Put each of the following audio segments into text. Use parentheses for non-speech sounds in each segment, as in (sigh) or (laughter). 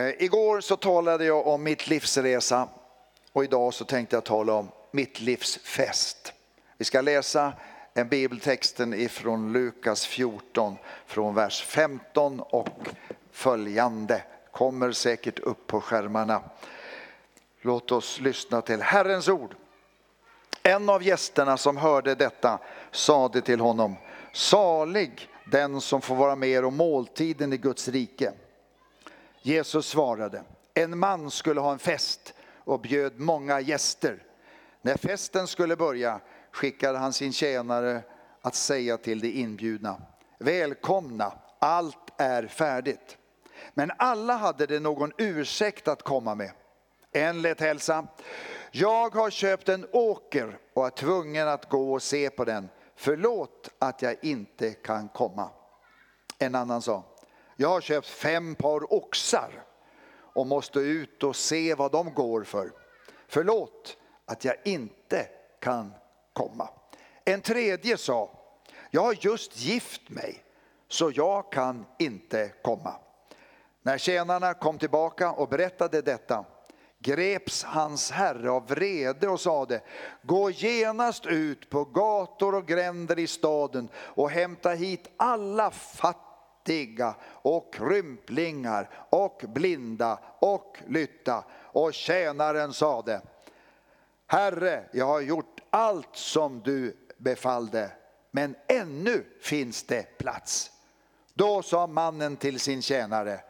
Eh, igår så talade jag om mitt livsresa och idag så tänkte jag tala om mitt livs fest. Vi ska läsa en bibeltexten ifrån Lukas 14 från vers 15 och följande. Kommer säkert upp på skärmarna. Låt oss lyssna till Herrens ord. En av gästerna som hörde detta sade till honom, salig den som får vara med om måltiden i Guds rike. Jesus svarade, en man skulle ha en fest och bjöd många gäster. När festen skulle börja skickade han sin tjänare att säga till de inbjudna, välkomna, allt är färdigt. Men alla hade det någon ursäkt att komma med. En lät hälsa, jag har köpt en åker och är tvungen att gå och se på den. Förlåt att jag inte kan komma. En annan sa, jag har köpt fem par oxar och måste ut och se vad de går för. Förlåt att jag inte kan komma. En tredje sa, jag har just gift mig så jag kan inte komma. När tjänarna kom tillbaka och berättade detta greps hans herre av vrede och sade, gå genast ut på gator och gränder i staden och hämta hit alla fattiga och krymplingar och blinda och lytta. Och tjänaren sade, Herre, jag har gjort allt som du befallde, men ännu finns det plats. Då sa mannen till sin tjänare,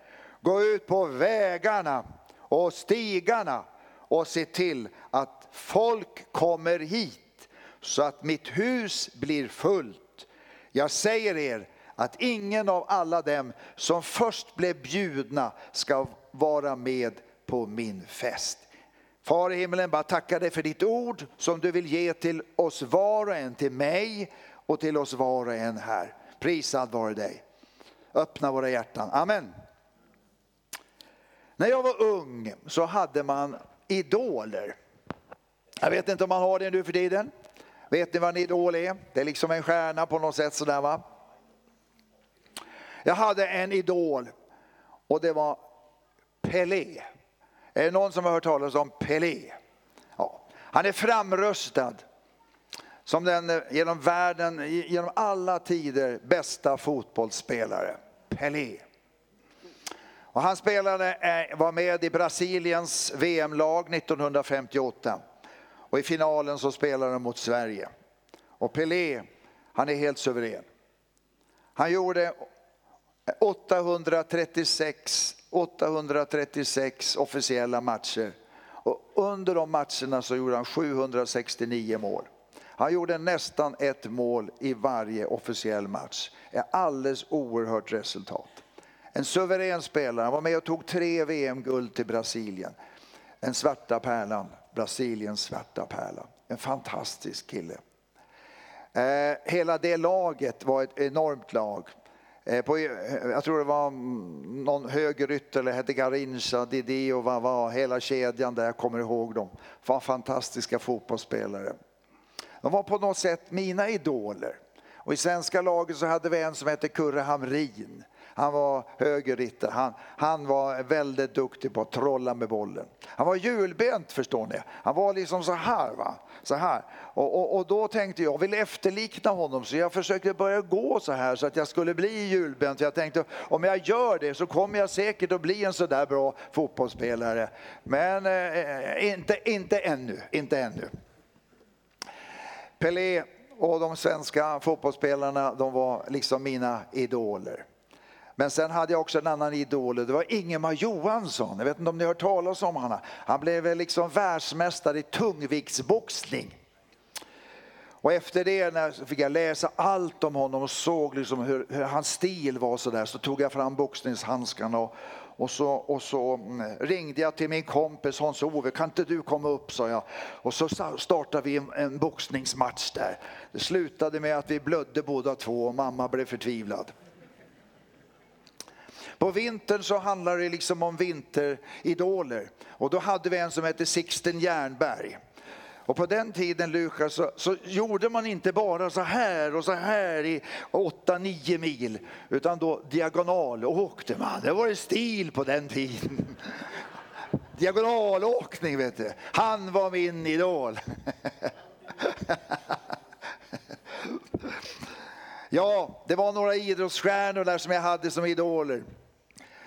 gå ut på vägarna och stigarna och se till att folk kommer hit så att mitt hus blir fullt. Jag säger er att ingen av alla dem som först blev bjudna ska vara med på min fest. Far i himlen, bara tacka dig för ditt ord som du vill ge till oss var och en, till mig och till oss var och en här. Prisad vare dig. Öppna våra hjärtan. Amen. När jag var ung så hade man idoler. Jag vet inte om man har det nu för tiden. Vet ni vad en idol är? Det är liksom en stjärna på något sätt sådär va. Jag hade en idol och det var Pelé. Är det någon som har hört talas om Pelé? Ja. Han är framröstad som den eh, genom världen, genom alla tider bästa fotbollsspelare. Pelé. Och han spelade, eh, var med i Brasiliens VM-lag 1958. Och i finalen så spelade de mot Sverige. Och Pelé, han är helt suverän. Han gjorde 836, 836 officiella matcher. Och under de matcherna så gjorde han 769 mål. Han gjorde nästan ett mål i varje officiell match. Ett alldeles oerhört resultat. En suverän spelare, han var med och tog tre VM-guld till Brasilien. Den svarta pärlan, Brasiliens svarta pärla. En fantastisk kille. Eh, hela det laget var ett enormt lag. Eh, på, eh, jag tror det var mm, någon högerytter, eller hette Garincha, Didi och vad var hela kedjan där, jag kommer ihåg dem. Var fantastiska fotbollsspelare. De var på något sätt mina idoler. Och I svenska laget så hade vi en som hette Kurre Hamrin. Han var högerritter, han, han var väldigt duktig på att trolla med bollen. Han var hjulbent förstår ni. Han var liksom så här. Va? Så här. Och, och, och då tänkte jag, jag vill efterlikna honom så jag försökte börja gå så här så att jag skulle bli hjulbent. Jag tänkte om jag gör det så kommer jag säkert att bli en så där bra fotbollsspelare. Men eh, eh inte, inte ännu, inte ännu. Pelé och de svenska fotbollsspelarna, de var liksom mina idoler. Men sen hade jag också en annan idol, det var Ingemar Johansson. Jag vet inte om ni har hört talas om honom. Han blev liksom världsmästare i tungviktsboxning. Och efter det fick jag läsa allt om honom och såg liksom hur, hur hans stil var så där. Så tog jag fram boxningshandskarna och, och, så, och så mm, ringde jag till min kompis Hans-Ove, kan inte du komma upp sa jag. Och så startade vi en, en boxningsmatch där. Det slutade med att vi blödde båda två och mamma blev förtvivlad. På vintern så handlar det liksom om vinteridoler. Och då hade vi en som hette Sixten Jernberg. Och på den tiden Lukas så, så, gjorde man inte bara så här och så här i 8-9 mil. Utan då diagonal åkte man. Det var en stil på den tiden. (laughs) Diagonalåkning vet du. Han var min idol. (laughs) Ja, det var några idrottsstjärnor där som jag hade som idoler.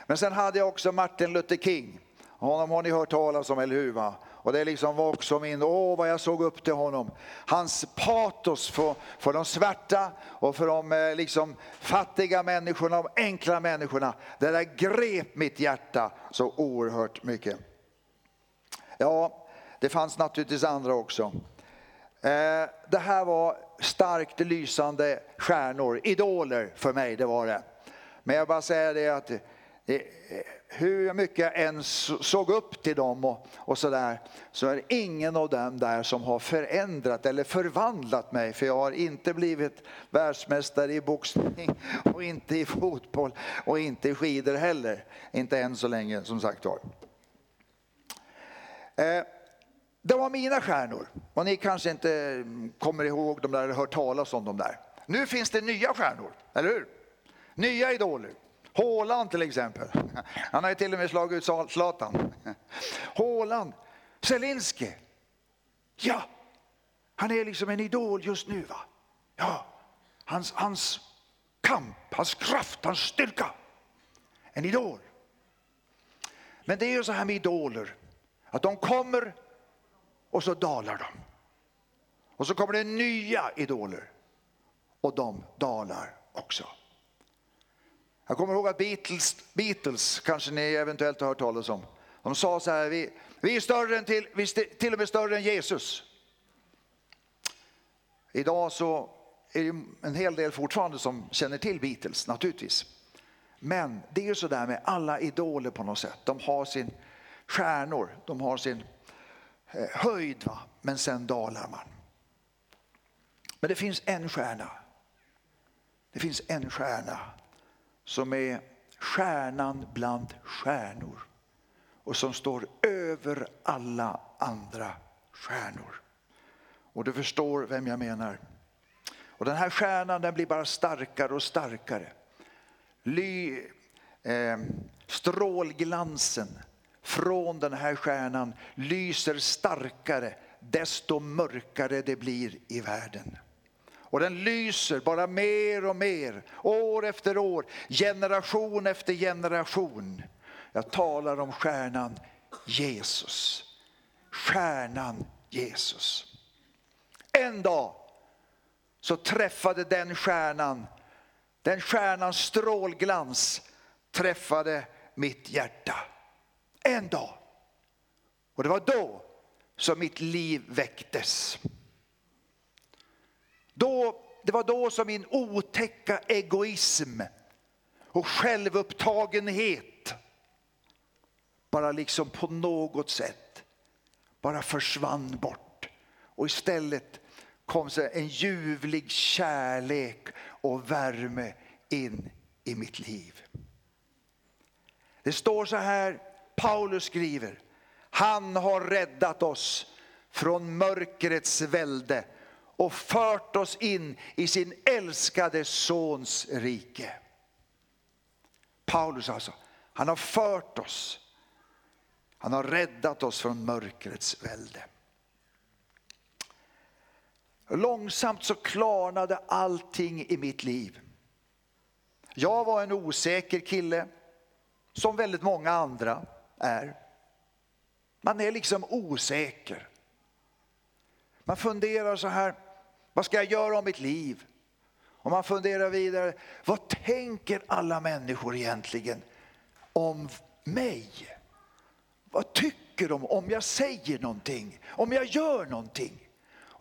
Men sen hade jag också Martin Luther King. Honom har ni hört talas om, eller hur? Va? Och det liksom var också min, åh vad jag såg upp till honom. Hans patos för, för de svarta och för de eh, liksom, fattiga människorna, de enkla människorna. Det där grep mitt hjärta så oerhört mycket. Ja, det fanns naturligtvis andra också. Eh, det här var starkt lysande stjärnor, idoler för mig, det var det. Men jag bara säger det att Eh, eh, hur mycket jag än såg upp till dem och, och sådär, så är det ingen av dem där som har förändrat eller förvandlat mig. För jag har inte blivit världsmästare i boxning och inte i fotboll och inte i skidor heller. Inte än så länge som sagt var. Eh, det var mina stjärnor och ni kanske inte kommer ihåg dem där eller hört talas om dem där. Nu finns det nya stjärnor, eller hur? Nya idoler. Håland till exempel. Han har ju till och med slagit ut Zlatan. Håland. Zelinski. Ja, han är liksom en idol just nu. va? Ja, hans, hans kamp, hans kraft, hans styrka. En idol. Men det är ju så här med idoler, att de kommer och så dalar de. Och så kommer det nya idoler och de dalar också. Jag kommer ihåg att Beatles, Beatles kanske ni eventuellt har hört talas om. De sa så här, vi, vi är större än till, vi är till och med större än Jesus. Idag så är det en hel del fortfarande som känner till Beatles naturligtvis. Men det är ju så där med alla idoler på något sätt. De har sin stjärnor, de har sin eh, höjd va? men sen dalar man. Men det finns en stjärna. Det finns en stjärna som är stjärnan bland stjärnor och som står över alla andra stjärnor. Och du förstår vem jag menar. Och den här stjärnan den blir bara starkare och starkare. Ly, eh, strålglansen från den här stjärnan lyser starkare desto mörkare det blir i världen. Och den lyser bara mer och mer, år efter år, generation efter generation. Jag talar om stjärnan Jesus. Stjärnan Jesus. En dag så träffade den stjärnan, den stjärnans strålglans träffade mitt hjärta. En dag. Och det var då som mitt liv väcktes. Då, det var då som min otäcka egoism och självupptagenhet bara liksom på något sätt bara försvann bort. Och istället kom så en ljuvlig kärlek och värme in i mitt liv. Det står så här, Paulus skriver, han har räddat oss från mörkrets välde och fört oss in i sin älskade sons rike. Paulus alltså, han har fört oss. Han har räddat oss från mörkrets välde. Långsamt så klarnade allting i mitt liv. Jag var en osäker kille, som väldigt många andra är. Man är liksom osäker. Man funderar så här, vad ska jag göra om mitt liv? Om man funderar vidare, vad tänker alla människor egentligen om mig? Vad tycker de om jag säger någonting? Om jag gör någonting?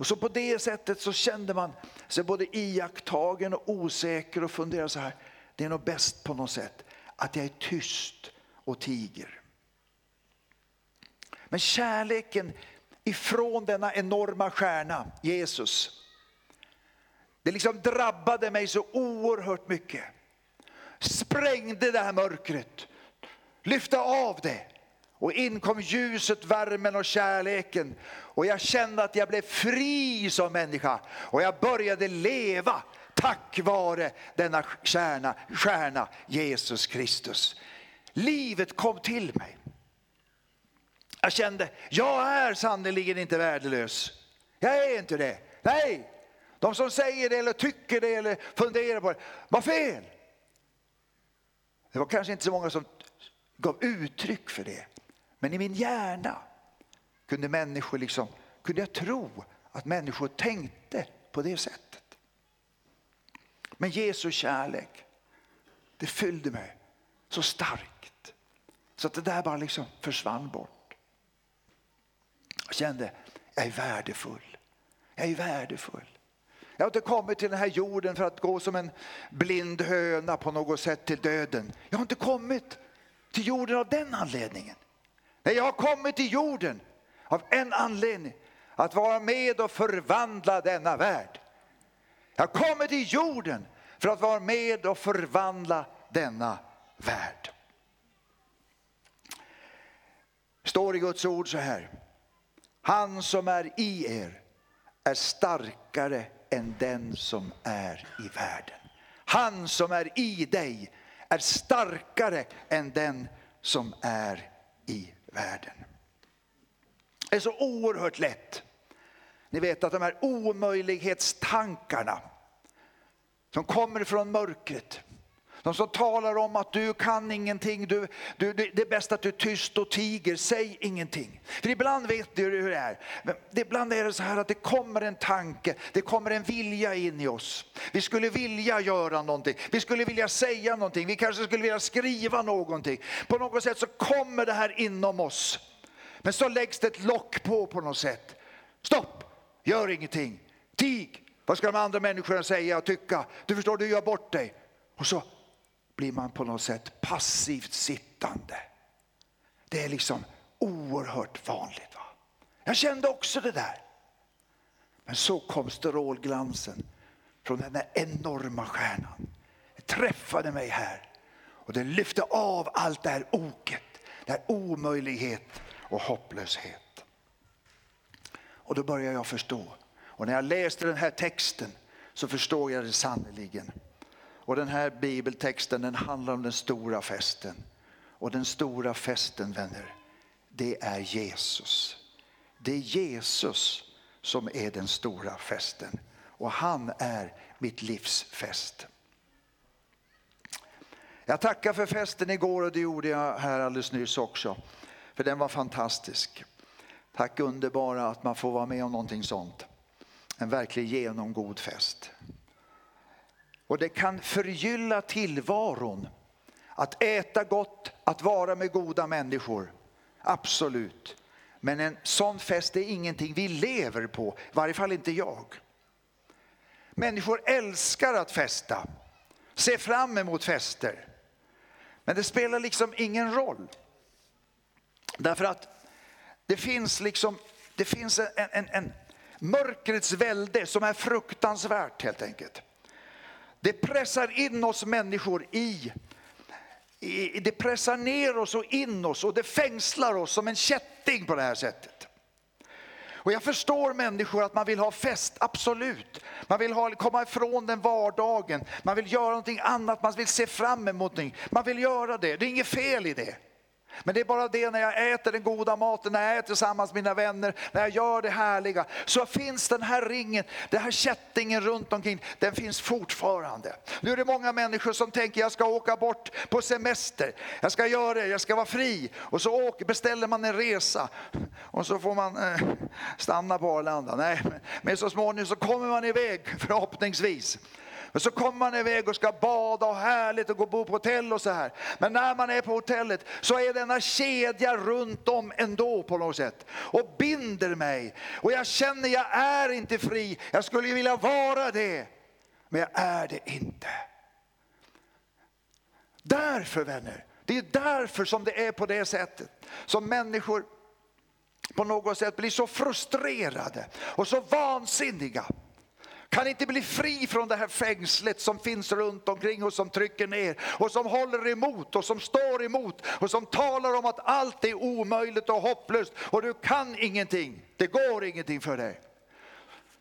Och så på det sättet så kände man sig både iakttagen och osäker och funderade så här, det är nog bäst på något sätt att jag är tyst och tiger. Men kärleken ifrån denna enorma stjärna, Jesus, det liksom drabbade mig så oerhört mycket. Sprängde det här mörkret, lyfte av det Och in kom ljuset, värmen och kärleken. Och jag kände att jag blev fri som människa. Och jag började leva tack vare denna stjärna, stjärna Jesus Kristus. Livet kom till mig. Jag kände, jag är sannerligen inte värdelös. Jag är inte det. Nej, de som säger det eller tycker det eller funderar på det, var fel. Det var kanske inte så många som gav uttryck för det. Men i min hjärna kunde människor liksom, kunde jag tro att människor tänkte på det sättet. Men Jesu kärlek, det fyllde mig så starkt. Så att det där bara liksom försvann bort. Jag kände, jag är värdefull. Jag är värdefull. Jag har inte kommit till den här jorden för att gå som en blind höna på något sätt till döden. Jag har inte kommit till jorden av den anledningen. Nej, jag har kommit till jorden av en anledning. Att vara med och förvandla denna värld. Jag har kommit till jorden för att vara med och förvandla denna värld. står i Guds ord så här. Han som är i er är starkare än den som är i världen. Han som är i dig är starkare än den som är i världen. Det är så oerhört lätt. Ni vet att de här omöjlighetstankarna som kommer från mörkret, de som talar om att du kan ingenting, du, du, det är bäst att du är tyst och tiger, säg ingenting. För ibland vet du hur det är. Men ibland är det så här att det kommer en tanke, det kommer en vilja in i oss. Vi skulle vilja göra någonting, vi skulle vilja säga någonting, vi kanske skulle vilja skriva någonting. På något sätt så kommer det här inom oss. Men så läggs det ett lock på på något sätt. Stopp, gör ingenting, tig. Vad ska de andra människorna säga och tycka? Du förstår, du gör bort dig. Och så blir man på något sätt passivt sittande. Det är liksom oerhört vanligt. Va? Jag kände också det där. Men så kom strålglansen från den där enorma stjärnan. Det träffade mig här och det lyfte av allt det här oket, det här omöjlighet och hopplöshet. Och då började jag förstå. Och när jag läste den här texten så förstår jag det sannerligen. Och den här bibeltexten den handlar om den stora festen. Och den stora festen vänner, det är Jesus. Det är Jesus som är den stora festen. Och han är mitt livs fest. Jag tackar för festen igår och det gjorde jag här alldeles nyss också. För den var fantastisk. Tack underbara att man får vara med om någonting sånt. En verklig genomgod fest. Och det kan förgylla tillvaron. Att äta gott, att vara med goda människor. Absolut. Men en sån fest är ingenting vi lever på, i varje fall inte jag. Människor älskar att festa, ser fram emot fester. Men det spelar liksom ingen roll. Därför att det finns liksom, det finns en, en, en mörkrets välde som är fruktansvärt helt enkelt. Det pressar in oss människor i, i, det pressar ner oss och in oss och det fängslar oss som en kätting på det här sättet. Och jag förstår människor att man vill ha fest, absolut. Man vill ha, komma ifrån den vardagen, man vill göra någonting annat, man vill se fram emot någonting. Man vill göra det, det är inget fel i det. Men det är bara det när jag äter den goda maten, när jag äter tillsammans med mina vänner, när jag gör det härliga. Så finns den här ringen, den här kättingen runt omkring, den finns fortfarande. Nu är det många människor som tänker jag ska åka bort på semester. Jag ska göra det, jag ska vara fri. Och så åker, beställer man en resa och så får man eh, stanna på Arlanda. Nej, men så småningom så kommer man iväg förhoppningsvis. Och så kommer man iväg och ska bada och härligt och gå och bo på hotell och så här. Men när man är på hotellet så är denna kedja runt om ändå på något sätt. Och binder mig. Och jag känner jag är inte fri. Jag skulle vilja vara det. Men jag är det inte. Därför vänner, det är därför som det är på det sättet. Som människor på något sätt blir så frustrerade och så vansinniga kan inte bli fri från det här fängslet som finns runt omkring och som trycker ner och som håller emot och som står emot och som talar om att allt är omöjligt och hopplöst och du kan ingenting. Det går ingenting för dig.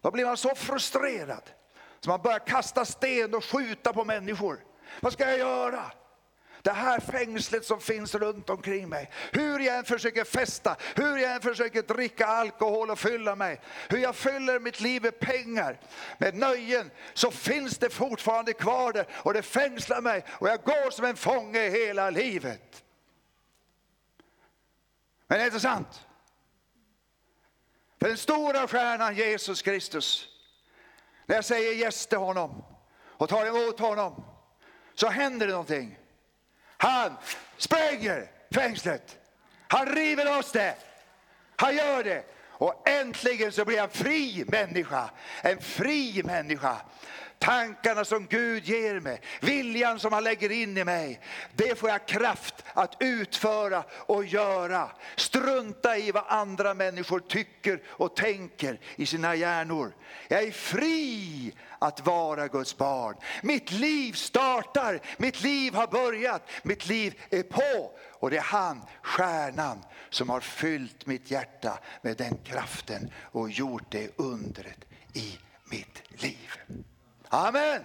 Då blir man så frustrerad så man börjar kasta sten och skjuta på människor. Vad ska jag göra? Det här fängslet som finns runt omkring mig. Hur jag än försöker festa, hur jag än försöker dricka alkohol och fylla mig. Hur jag fyller mitt liv med pengar, med nöjen. Så finns det fortfarande kvar där och det fängslar mig och jag går som en fånge hela livet. Men det är inte sant. För den stora stjärnan Jesus Kristus, när jag säger yes till honom och tar emot honom, så händer det någonting. Han spränger fängslet. Han river loss det. Han gör det. Och äntligen så blir han fri människa. En fri människa. Tankarna som Gud ger mig, viljan som han lägger in i mig, det får jag kraft att utföra och göra. Strunta i vad andra människor tycker och tänker i sina hjärnor. Jag är fri att vara Guds barn. Mitt liv startar, mitt liv har börjat, mitt liv är på. Och det är han, stjärnan, som har fyllt mitt hjärta med den kraften och gjort det undret i mitt liv. Amen.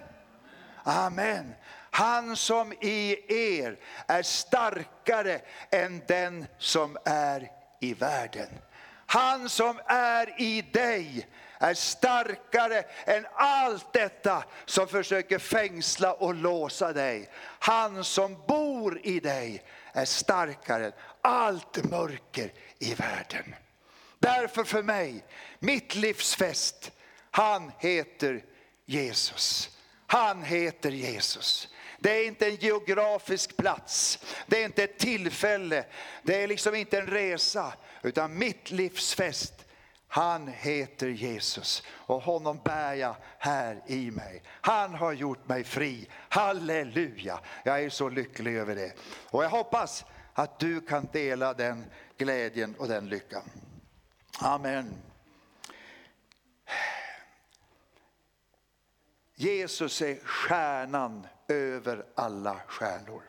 Amen. Han som i er är starkare än den som är i världen. Han som är i dig är starkare än allt detta som försöker fängsla och låsa dig. Han som bor i dig är starkare än allt mörker i världen. Därför för mig, mitt livsfest, han heter Jesus. Han heter Jesus. Det är inte en geografisk plats, det är inte ett tillfälle, det är liksom inte en resa, utan mitt livsfest, han heter Jesus och honom bär jag här i mig. Han har gjort mig fri, halleluja. Jag är så lycklig över det. Och jag hoppas att du kan dela den glädjen och den lyckan. Amen. Jesus är stjärnan över alla stjärnor.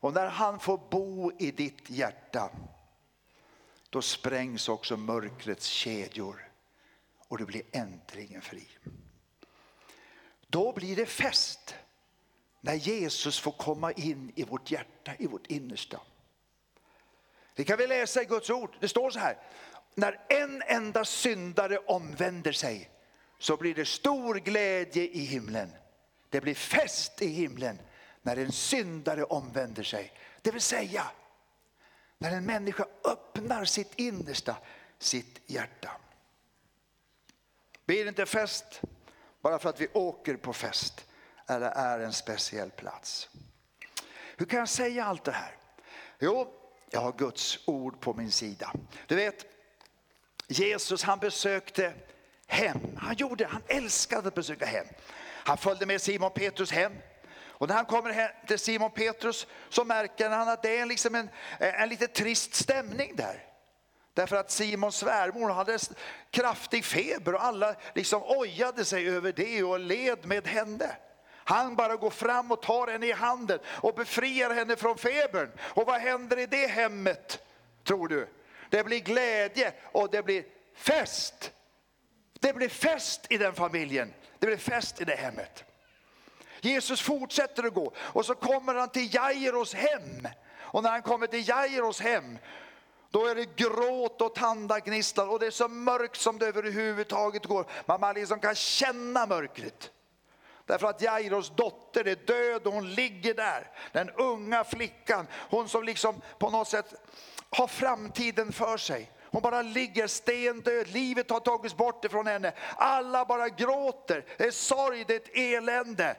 Och när han får bo i ditt hjärta, då sprängs också mörkrets kedjor och du blir äntligen fri. Då blir det fest när Jesus får komma in i vårt hjärta, i vårt innersta. Det kan vi läsa i Guds ord. Det står så här. När en enda syndare omvänder sig så blir det stor glädje i himlen. Det blir fest i himlen när en syndare omvänder sig. Det vill säga, när en människa öppnar sitt innersta, sitt hjärta. Blir det inte fest bara för att vi åker på fest eller är en speciell plats. Hur kan jag säga allt det här? Jo, jag har Guds ord på min sida. Du vet, Jesus han besökte hem. Han gjorde, han älskade att besöka hem. Han följde med Simon Petrus hem. Och när han kommer hem till Simon Petrus så märker han att det är liksom en, en lite trist stämning där. Därför att Simons svärmor hade kraftig feber och alla liksom ojade sig över det och led med henne. Han bara går fram och tar henne i handen och befriar henne från febern. Och vad händer i det hemmet, tror du? Det blir glädje och det blir fest. Det blir fest i den familjen, det blev fest i det hemmet. Jesus fortsätter att gå och så kommer han till Jairos hem. Och när han kommer till Jairos hem då är det gråt och tandagnisslan och det är så mörkt som det överhuvudtaget går. Man liksom kan känna mörkret. Därför att Jairos dotter är död och hon ligger där. Den unga flickan, hon som liksom på något sätt har framtiden för sig. Hon bara ligger stendöd, livet har tagits bort ifrån henne. Alla bara gråter, det är sorg, det är ett elände.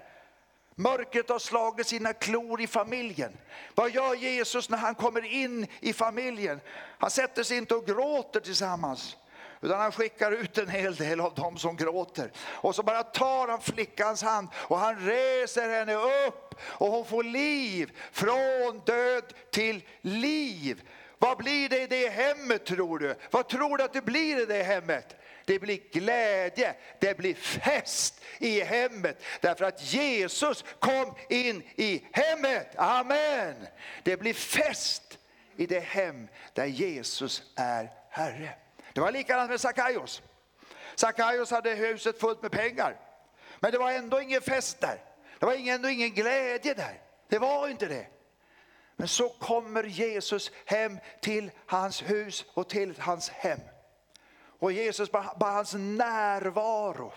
Mörkret har slagit sina klor i familjen. Vad gör Jesus när han kommer in i familjen? Han sätter sig inte och gråter tillsammans. Utan han skickar ut en hel del av dem som gråter. Och så bara tar han flickans hand och han reser henne upp och hon får liv. Från död till liv. Vad blir det i det hemmet tror du? Vad tror du att det blir i det hemmet? det blir glädje, det blir fest i hemmet. Därför att Jesus kom in i hemmet. Amen. Det blir fest i det hem där Jesus är Herre. Det var likadant med Sackaios. Sackaios hade huset fullt med pengar. Men det var ändå ingen fest där. Det var ändå ingen glädje där. Det var inte det. Men så kommer Jesus hem till hans hus och till hans hem. Och Jesus bara, hans närvaro.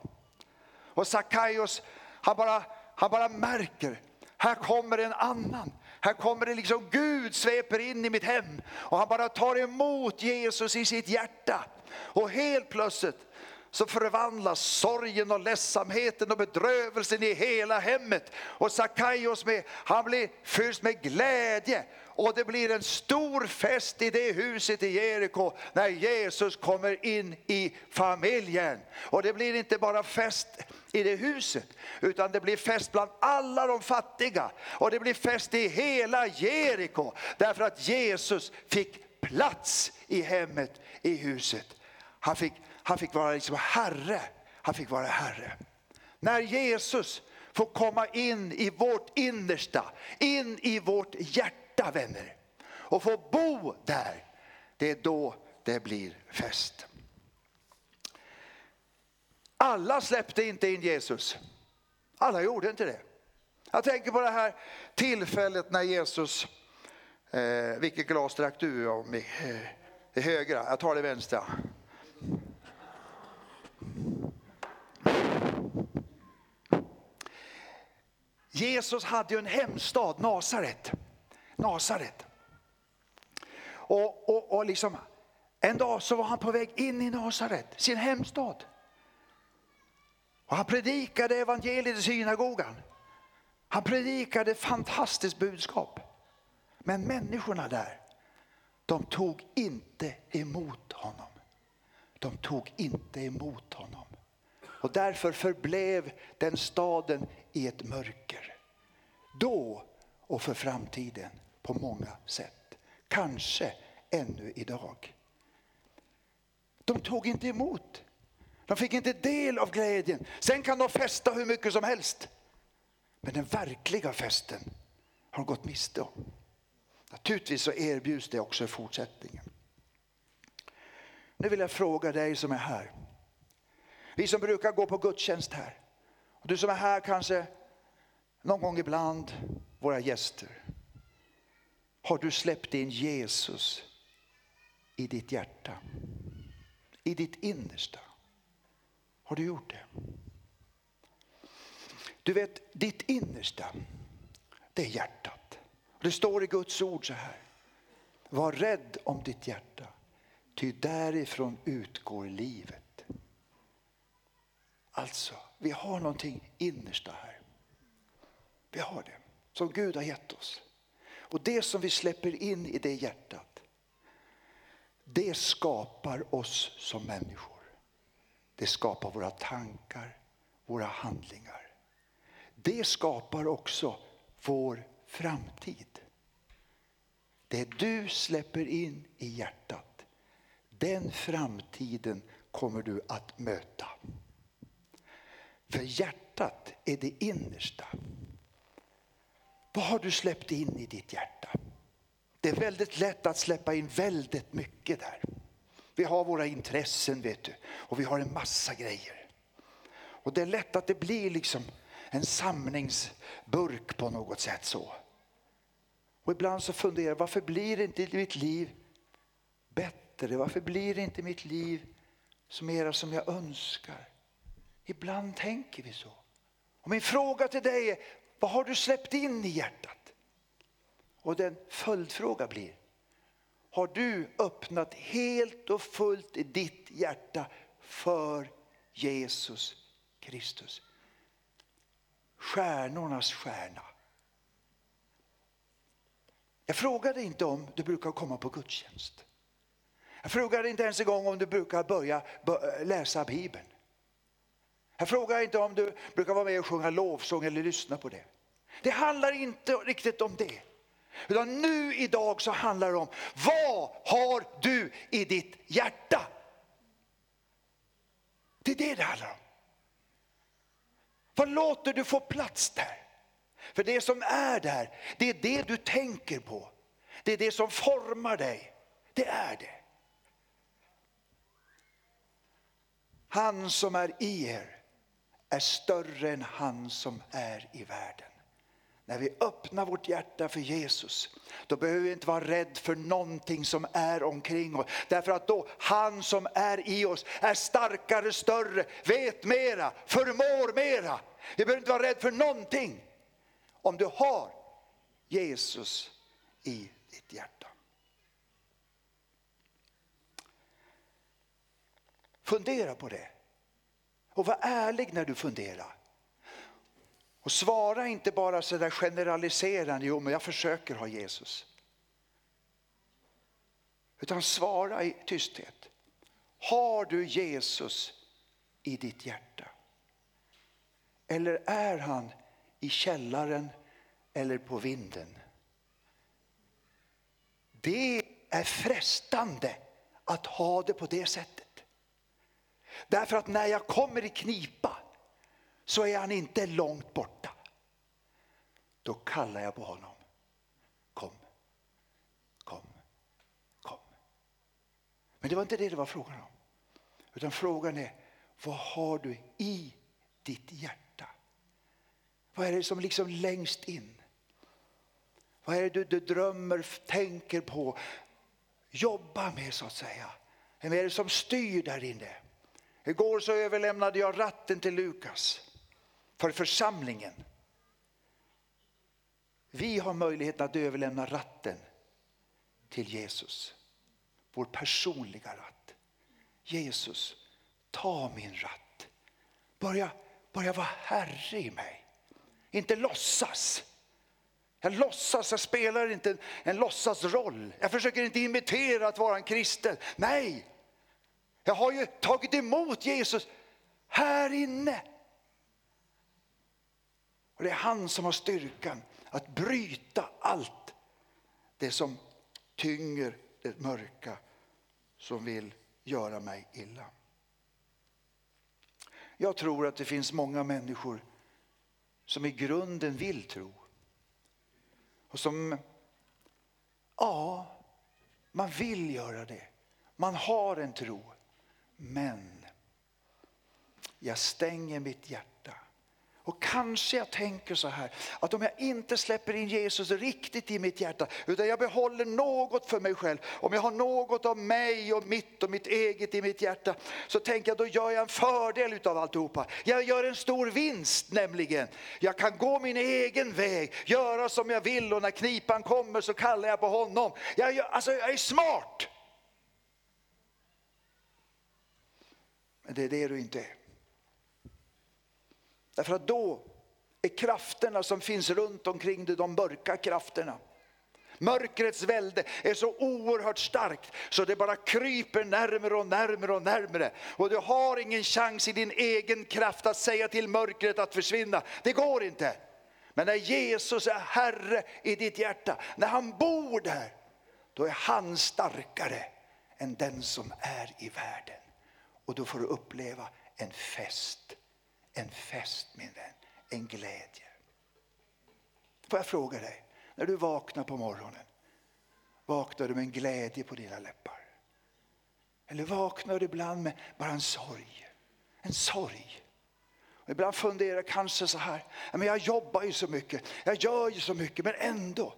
Och Sackaios, han bara, han bara märker, här kommer en annan. Här kommer det liksom Gud sveper in i mitt hem och han bara tar emot Jesus i sitt hjärta. Och helt plötsligt så förvandlas sorgen och ledsamheten och bedrövelsen i hela hemmet. Och Sackaios med, han blir fylld med glädje och det blir en stor fest i det huset i Jeriko när Jesus kommer in i familjen. Och det blir inte bara fest i det huset utan det blir fest bland alla de fattiga och det blir fest i hela Jeriko därför att Jesus fick plats i hemmet, i huset. Han fick, han fick vara liksom herre. Han fick vara herre. När Jesus får komma in i vårt innersta, in i vårt hjärta vänner och få bo där, det är då det blir fest. Alla släppte inte in Jesus. Alla gjorde inte det. Jag tänker på det här tillfället när Jesus, eh, vilket glas drack du av? Eh, det högra, jag tar det vänstra. Jesus hade ju en hemstad, Nasaret. Nasaret. Och, och, och liksom, en dag så var han på väg in i Nasaret, sin hemstad. Och han predikade evangeliet i synagogan. Han predikade ett fantastiskt budskap. Men människorna där, de tog inte emot honom. De tog inte emot honom. Och därför förblev den staden i ett mörker. Då och för framtiden på många sätt. Kanske ännu idag. De tog inte emot. De fick inte del av glädjen. Sen kan de festa hur mycket som helst. Men den verkliga festen har de gått miste om. Naturligtvis så erbjuds det också i fortsättningen. Nu vill jag fråga dig som är här. Vi som brukar gå på gudstjänst här. Och du som är här kanske någon gång ibland, våra gäster. Har du släppt in Jesus i ditt hjärta? I ditt innersta? Har du gjort det? Du vet, ditt innersta, det är hjärtat. Det står i Guds ord så här. Var rädd om ditt hjärta, ty därifrån utgår livet. Alltså, vi har någonting innersta här. Vi har det, som Gud har gett oss. Och det som vi släpper in i det hjärtat, det skapar oss som människor. Det skapar våra tankar, våra handlingar. Det skapar också vår framtid. Det du släpper in i hjärtat, den framtiden kommer du att möta. För hjärtat är det innersta. Vad har du släppt in i ditt hjärta? Det är väldigt lätt att släppa in väldigt mycket där. Vi har våra intressen vet du och vi har en massa grejer. Och det är lätt att det blir liksom en samlingsburk på något sätt så. Och ibland så funderar jag, varför blir inte mitt liv bättre? Varför blir inte mitt liv som era som jag önskar? Ibland tänker vi så. Och min fråga till dig är, vad har du släppt in i hjärtat? Och den följdfråga blir, har du öppnat helt och fullt i ditt hjärta för Jesus Kristus? Stjärnornas stjärna. Jag frågade inte om du brukar komma på gudstjänst. Jag frågade inte ens en gång om du brukar börja läsa Bibeln. Jag frågar inte om du brukar vara med och sjunga lovsång eller lyssna på det. Det handlar inte riktigt om det. Utan nu idag så handlar det om vad har du i ditt hjärta? Det är det det handlar om. Vad låter du få plats där? För det som är där, det är det du tänker på. Det är det som formar dig. Det är det. Han som är i er är större än han som är i världen. När vi öppnar vårt hjärta för Jesus, då behöver vi inte vara rädd för någonting som är omkring oss. Därför att då, han som är i oss är starkare, större, vet mera, förmår mera. Vi behöver inte vara rädd för någonting. Om du har Jesus i ditt hjärta. Fundera på det. Och var ärlig när du funderar. Och svara inte bara så där generaliserande, jo men jag försöker ha Jesus. Utan svara i tysthet. Har du Jesus i ditt hjärta? Eller är han i källaren eller på vinden? Det är frestande att ha det på det sättet. Därför att när jag kommer i knipa så är han inte långt borta. Då kallar jag på honom. Kom, kom, kom. Men det var inte det det var frågan om. Utan frågan är, vad har du i ditt hjärta? Vad är det som liksom längst in? Vad är det du, du drömmer, tänker på, jobbar med så att säga? Vem är det som styr där inne? Igår så överlämnade jag ratten till Lukas för församlingen. Vi har möjlighet att överlämna ratten till Jesus. Vår personliga ratt. Jesus, ta min ratt. Börja, börja vara herre i mig. Inte låtsas. Jag låtsas, jag spelar inte en, en låtsasroll. Jag försöker inte imitera att vara en kristen. Nej, jag har ju tagit emot Jesus här inne. Och det är han som har styrkan att bryta allt det som tynger det mörka som vill göra mig illa. Jag tror att det finns många människor som i grunden vill tro. Och som, ja, man vill göra det. Man har en tro. Men jag stänger mitt hjärta och kanske jag tänker så här, att om jag inte släpper in Jesus riktigt i mitt hjärta, utan jag behåller något för mig själv, om jag har något av mig och mitt och mitt eget i mitt hjärta, så tänker jag då gör jag en fördel utav alltihopa. Jag gör en stor vinst nämligen. Jag kan gå min egen väg, göra som jag vill och när knipan kommer så kallar jag på honom. Jag, alltså, jag är smart. Men det är det du inte är. Därför att då är krafterna som finns runt omkring dig de mörka krafterna. Mörkrets välde är så oerhört starkt så det bara kryper närmare och närmare och närmare. Och du har ingen chans i din egen kraft att säga till mörkret att försvinna. Det går inte. Men när Jesus är Herre i ditt hjärta, när han bor där, då är han starkare än den som är i världen. Och då får du uppleva en fest en fest min vän, en glädje. Får jag fråga dig, när du vaknar på morgonen, vaknar du med en glädje på dina läppar? Eller vaknar du ibland med bara en sorg? En sorg. Och ibland funderar jag kanske så här, men jag jobbar ju så mycket, jag gör ju så mycket, men ändå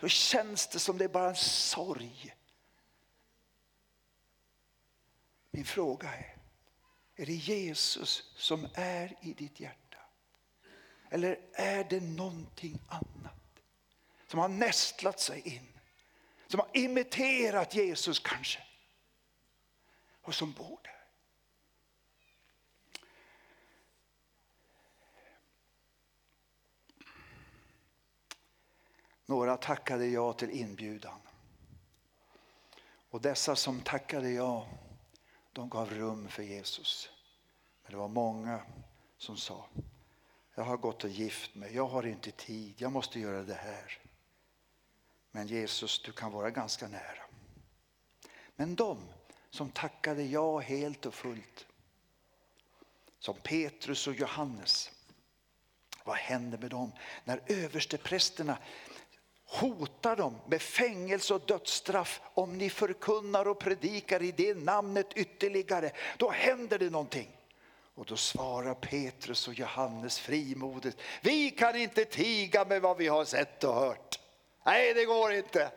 så känns det som det är bara en sorg. Min fråga är, är det Jesus som är i ditt hjärta? Eller är det någonting annat som har nästlat sig in? Som har imiterat Jesus kanske? Och som bor där. Några tackade ja till inbjudan. Och dessa som tackade ja de gav rum för Jesus. Men det var många som sa, jag har gått och gift mig, jag har inte tid, jag måste göra det här. Men Jesus, du kan vara ganska nära. Men de som tackade ja helt och fullt, som Petrus och Johannes. Vad hände med dem när översteprästerna hotar dem med fängelse och dödsstraff om ni förkunnar och predikar i det namnet ytterligare. Då händer det någonting. Och då svarar Petrus och Johannes frimodigt. Vi kan inte tiga med vad vi har sett och hört. Nej, det går inte.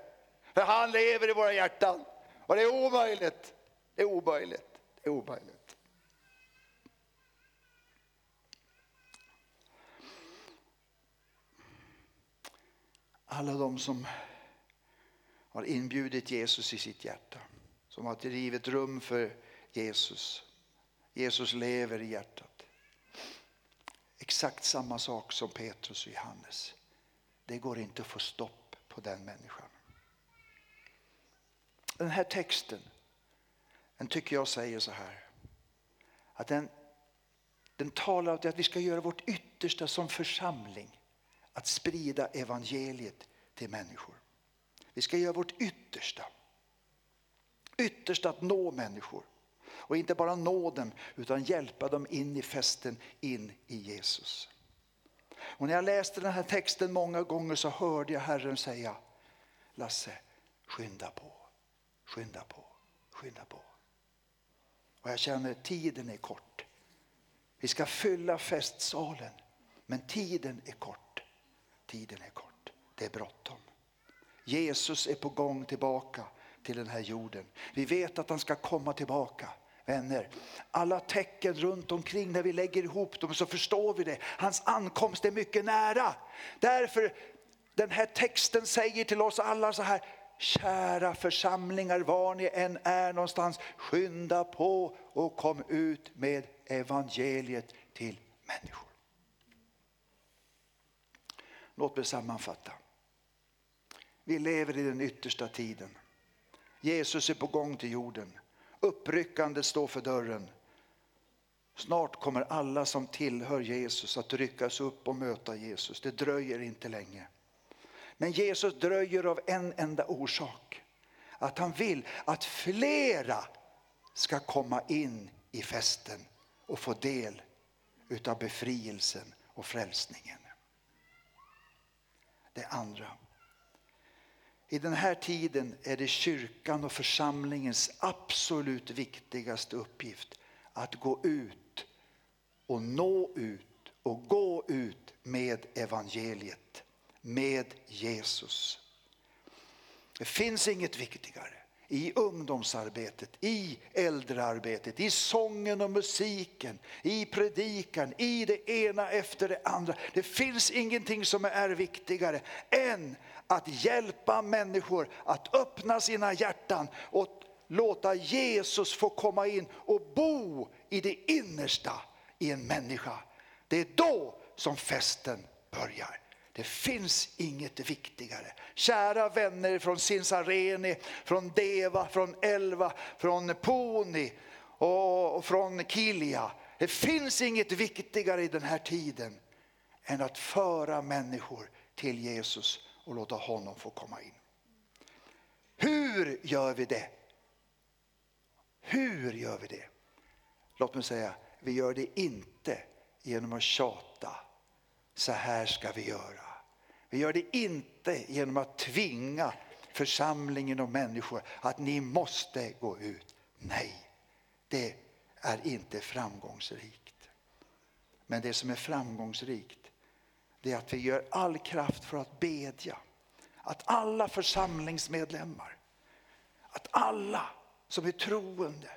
För han lever i våra hjärtan. Och det är omöjligt. Det är omöjligt. Det är omöjligt. Alla de som har inbjudit Jesus i sitt hjärta, som har drivit rum för Jesus. Jesus lever i hjärtat. Exakt samma sak som Petrus och Johannes. Det går inte att få stopp på den människan. Den här texten, den tycker jag säger så här. Att den, den talar om att vi ska göra vårt yttersta som församling. Att sprida evangeliet till människor. Vi ska göra vårt yttersta. Yttersta att nå människor. Och inte bara nå dem utan hjälpa dem in i festen, in i Jesus. Och när jag läste den här texten många gånger så hörde jag Herren säga Lasse, skynda på, skynda på, skynda på. Och jag känner tiden är kort. Vi ska fylla festsalen, men tiden är kort. Tiden är kort. Det är bråttom. Jesus är på gång tillbaka till den här jorden. Vi vet att han ska komma tillbaka. Vänner, alla tecken runt omkring när vi lägger ihop dem så förstår vi det. Hans ankomst är mycket nära. Därför den här texten säger till oss alla så här. Kära församlingar var ni än är någonstans, skynda på och kom ut med evangeliet till människor. Låt mig sammanfatta. Vi lever i den yttersta tiden. Jesus är på gång till jorden. Uppryckandet står för dörren. Snart kommer alla som tillhör Jesus att ryckas upp och möta Jesus. Det dröjer inte länge. Men Jesus dröjer av en enda orsak. Att han vill att flera ska komma in i festen och få del utav befrielsen och frälsningen. Det andra. I den här tiden är det kyrkan och församlingens absolut viktigaste uppgift att gå ut och nå ut och gå ut med evangeliet, med Jesus. Det finns inget viktigare i ungdomsarbetet, i äldrearbetet, i sången och musiken, i predikan, i det ena efter det andra. Det finns ingenting som är viktigare än att hjälpa människor att öppna sina hjärtan och låta Jesus få komma in och bo i det innersta i en människa. Det är då som festen börjar. Det finns inget viktigare. Kära vänner från Sinsareni, från Deva, från Elva, från Poni och från Kilia. Det finns inget viktigare i den här tiden än att föra människor till Jesus och låta honom få komma in. Hur gör vi det? Hur gör vi det? Låt mig säga, vi gör det inte genom att tjata. Så här ska vi göra. Vi gör det inte genom att tvinga församlingen och människor att ni måste gå ut. Nej, det är inte framgångsrikt. Men det som är framgångsrikt det är att vi gör all kraft för att bedja. Att alla församlingsmedlemmar, att alla som är troende,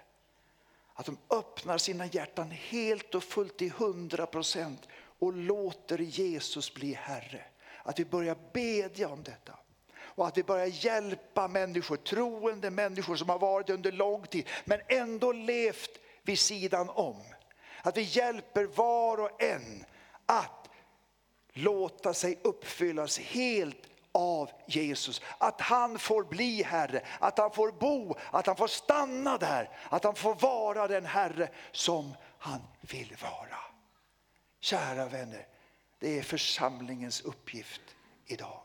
att de öppnar sina hjärtan helt och fullt i hundra procent och låter Jesus bli Herre. Att vi börjar bedja om detta. Och att vi börjar hjälpa människor, troende människor som har varit under lång tid men ändå levt vid sidan om. Att vi hjälper var och en att låta sig uppfyllas helt av Jesus. Att han får bli Herre, att han får bo, att han får stanna där. Att han får vara den Herre som han vill vara. Kära vänner, det är församlingens uppgift idag.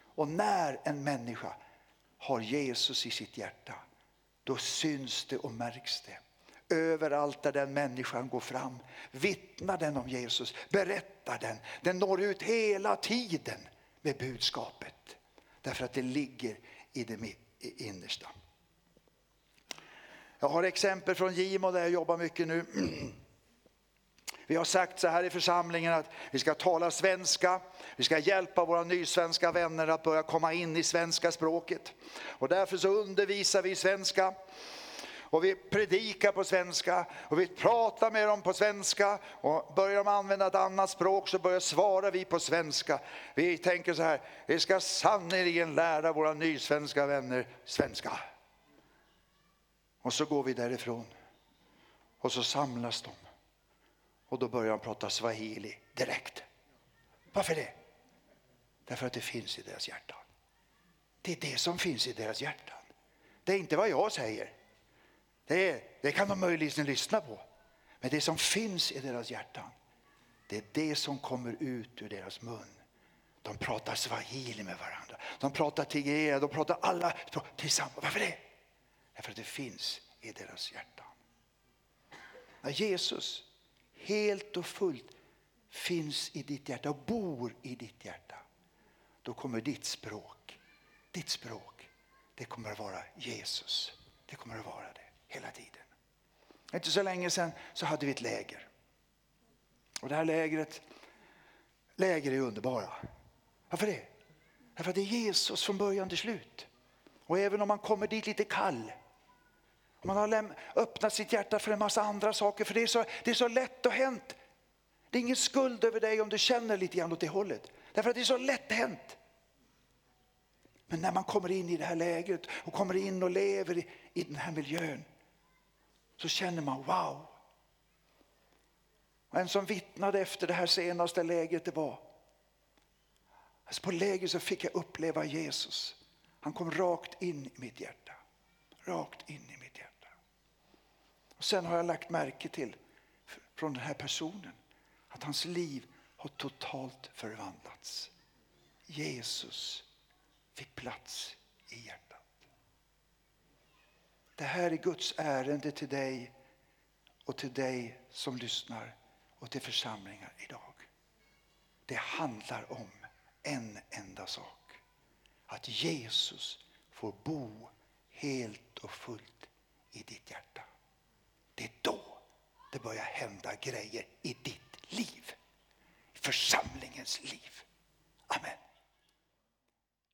Och när en människa har Jesus i sitt hjärta, då syns det och märks det. överallt där den människan går fram. Vittnar den om Jesus, berättar den. Den når ut hela tiden med budskapet. Därför att det ligger i det innersta. Jag har exempel från Gimo där jag jobbar mycket nu. (clears throat) Vi har sagt så här i församlingen att vi ska tala svenska, vi ska hjälpa våra nysvenska vänner att börja komma in i svenska språket. Och därför så undervisar vi svenska och vi predikar på svenska och vi pratar med dem på svenska och börjar de använda ett annat språk så börjar svara vi på svenska. Vi tänker så här, vi ska sannerligen lära våra nysvenska vänner svenska. Och så går vi därifrån och så samlas de och då börjar de prata swahili direkt. Varför det? Därför att det finns i deras hjärtan. Det är det som finns i deras hjärtan. Det är inte vad jag säger. Det, är, det kan de möjligen lyssna på. Men det som finns i deras hjärtan, det är det som kommer ut ur deras mun. De pratar swahili med varandra. De pratar tigre, de pratar alla tillsammans. Varför det? Därför att det finns i deras hjärtan. När Jesus helt och fullt finns i ditt hjärta och bor i ditt hjärta, då kommer ditt språk, ditt språk, det kommer att vara Jesus. Det kommer att vara det hela tiden. Inte så länge sedan så hade vi ett läger. Och det här lägret, läger är underbara. Varför det? Därför att det är Jesus från början till slut. Och även om man kommer dit lite kall, man har öppnat sitt hjärta för en massa andra saker, för det är så, det är så lätt och hänt. Det är ingen skuld över dig om du känner lite grann åt det hållet. Därför att det är så lätt hänt. Men när man kommer in i det här läget och kommer in och lever i, i den här miljön så känner man wow. Och en som vittnade efter det här senaste läget det var alltså på läget så fick jag uppleva Jesus. Han kom rakt in i mitt hjärta. Rakt in i mitt hjärta. Och sen har jag lagt märke till från den här personen att hans liv har totalt förvandlats. Jesus fick plats i hjärtat. Det här är Guds ärende till dig och till dig som lyssnar och till församlingar idag. Det handlar om en enda sak. Att Jesus får bo helt och fullt i ditt hjärta. Det är då det börjar hända grejer i ditt liv. I församlingens liv. Amen.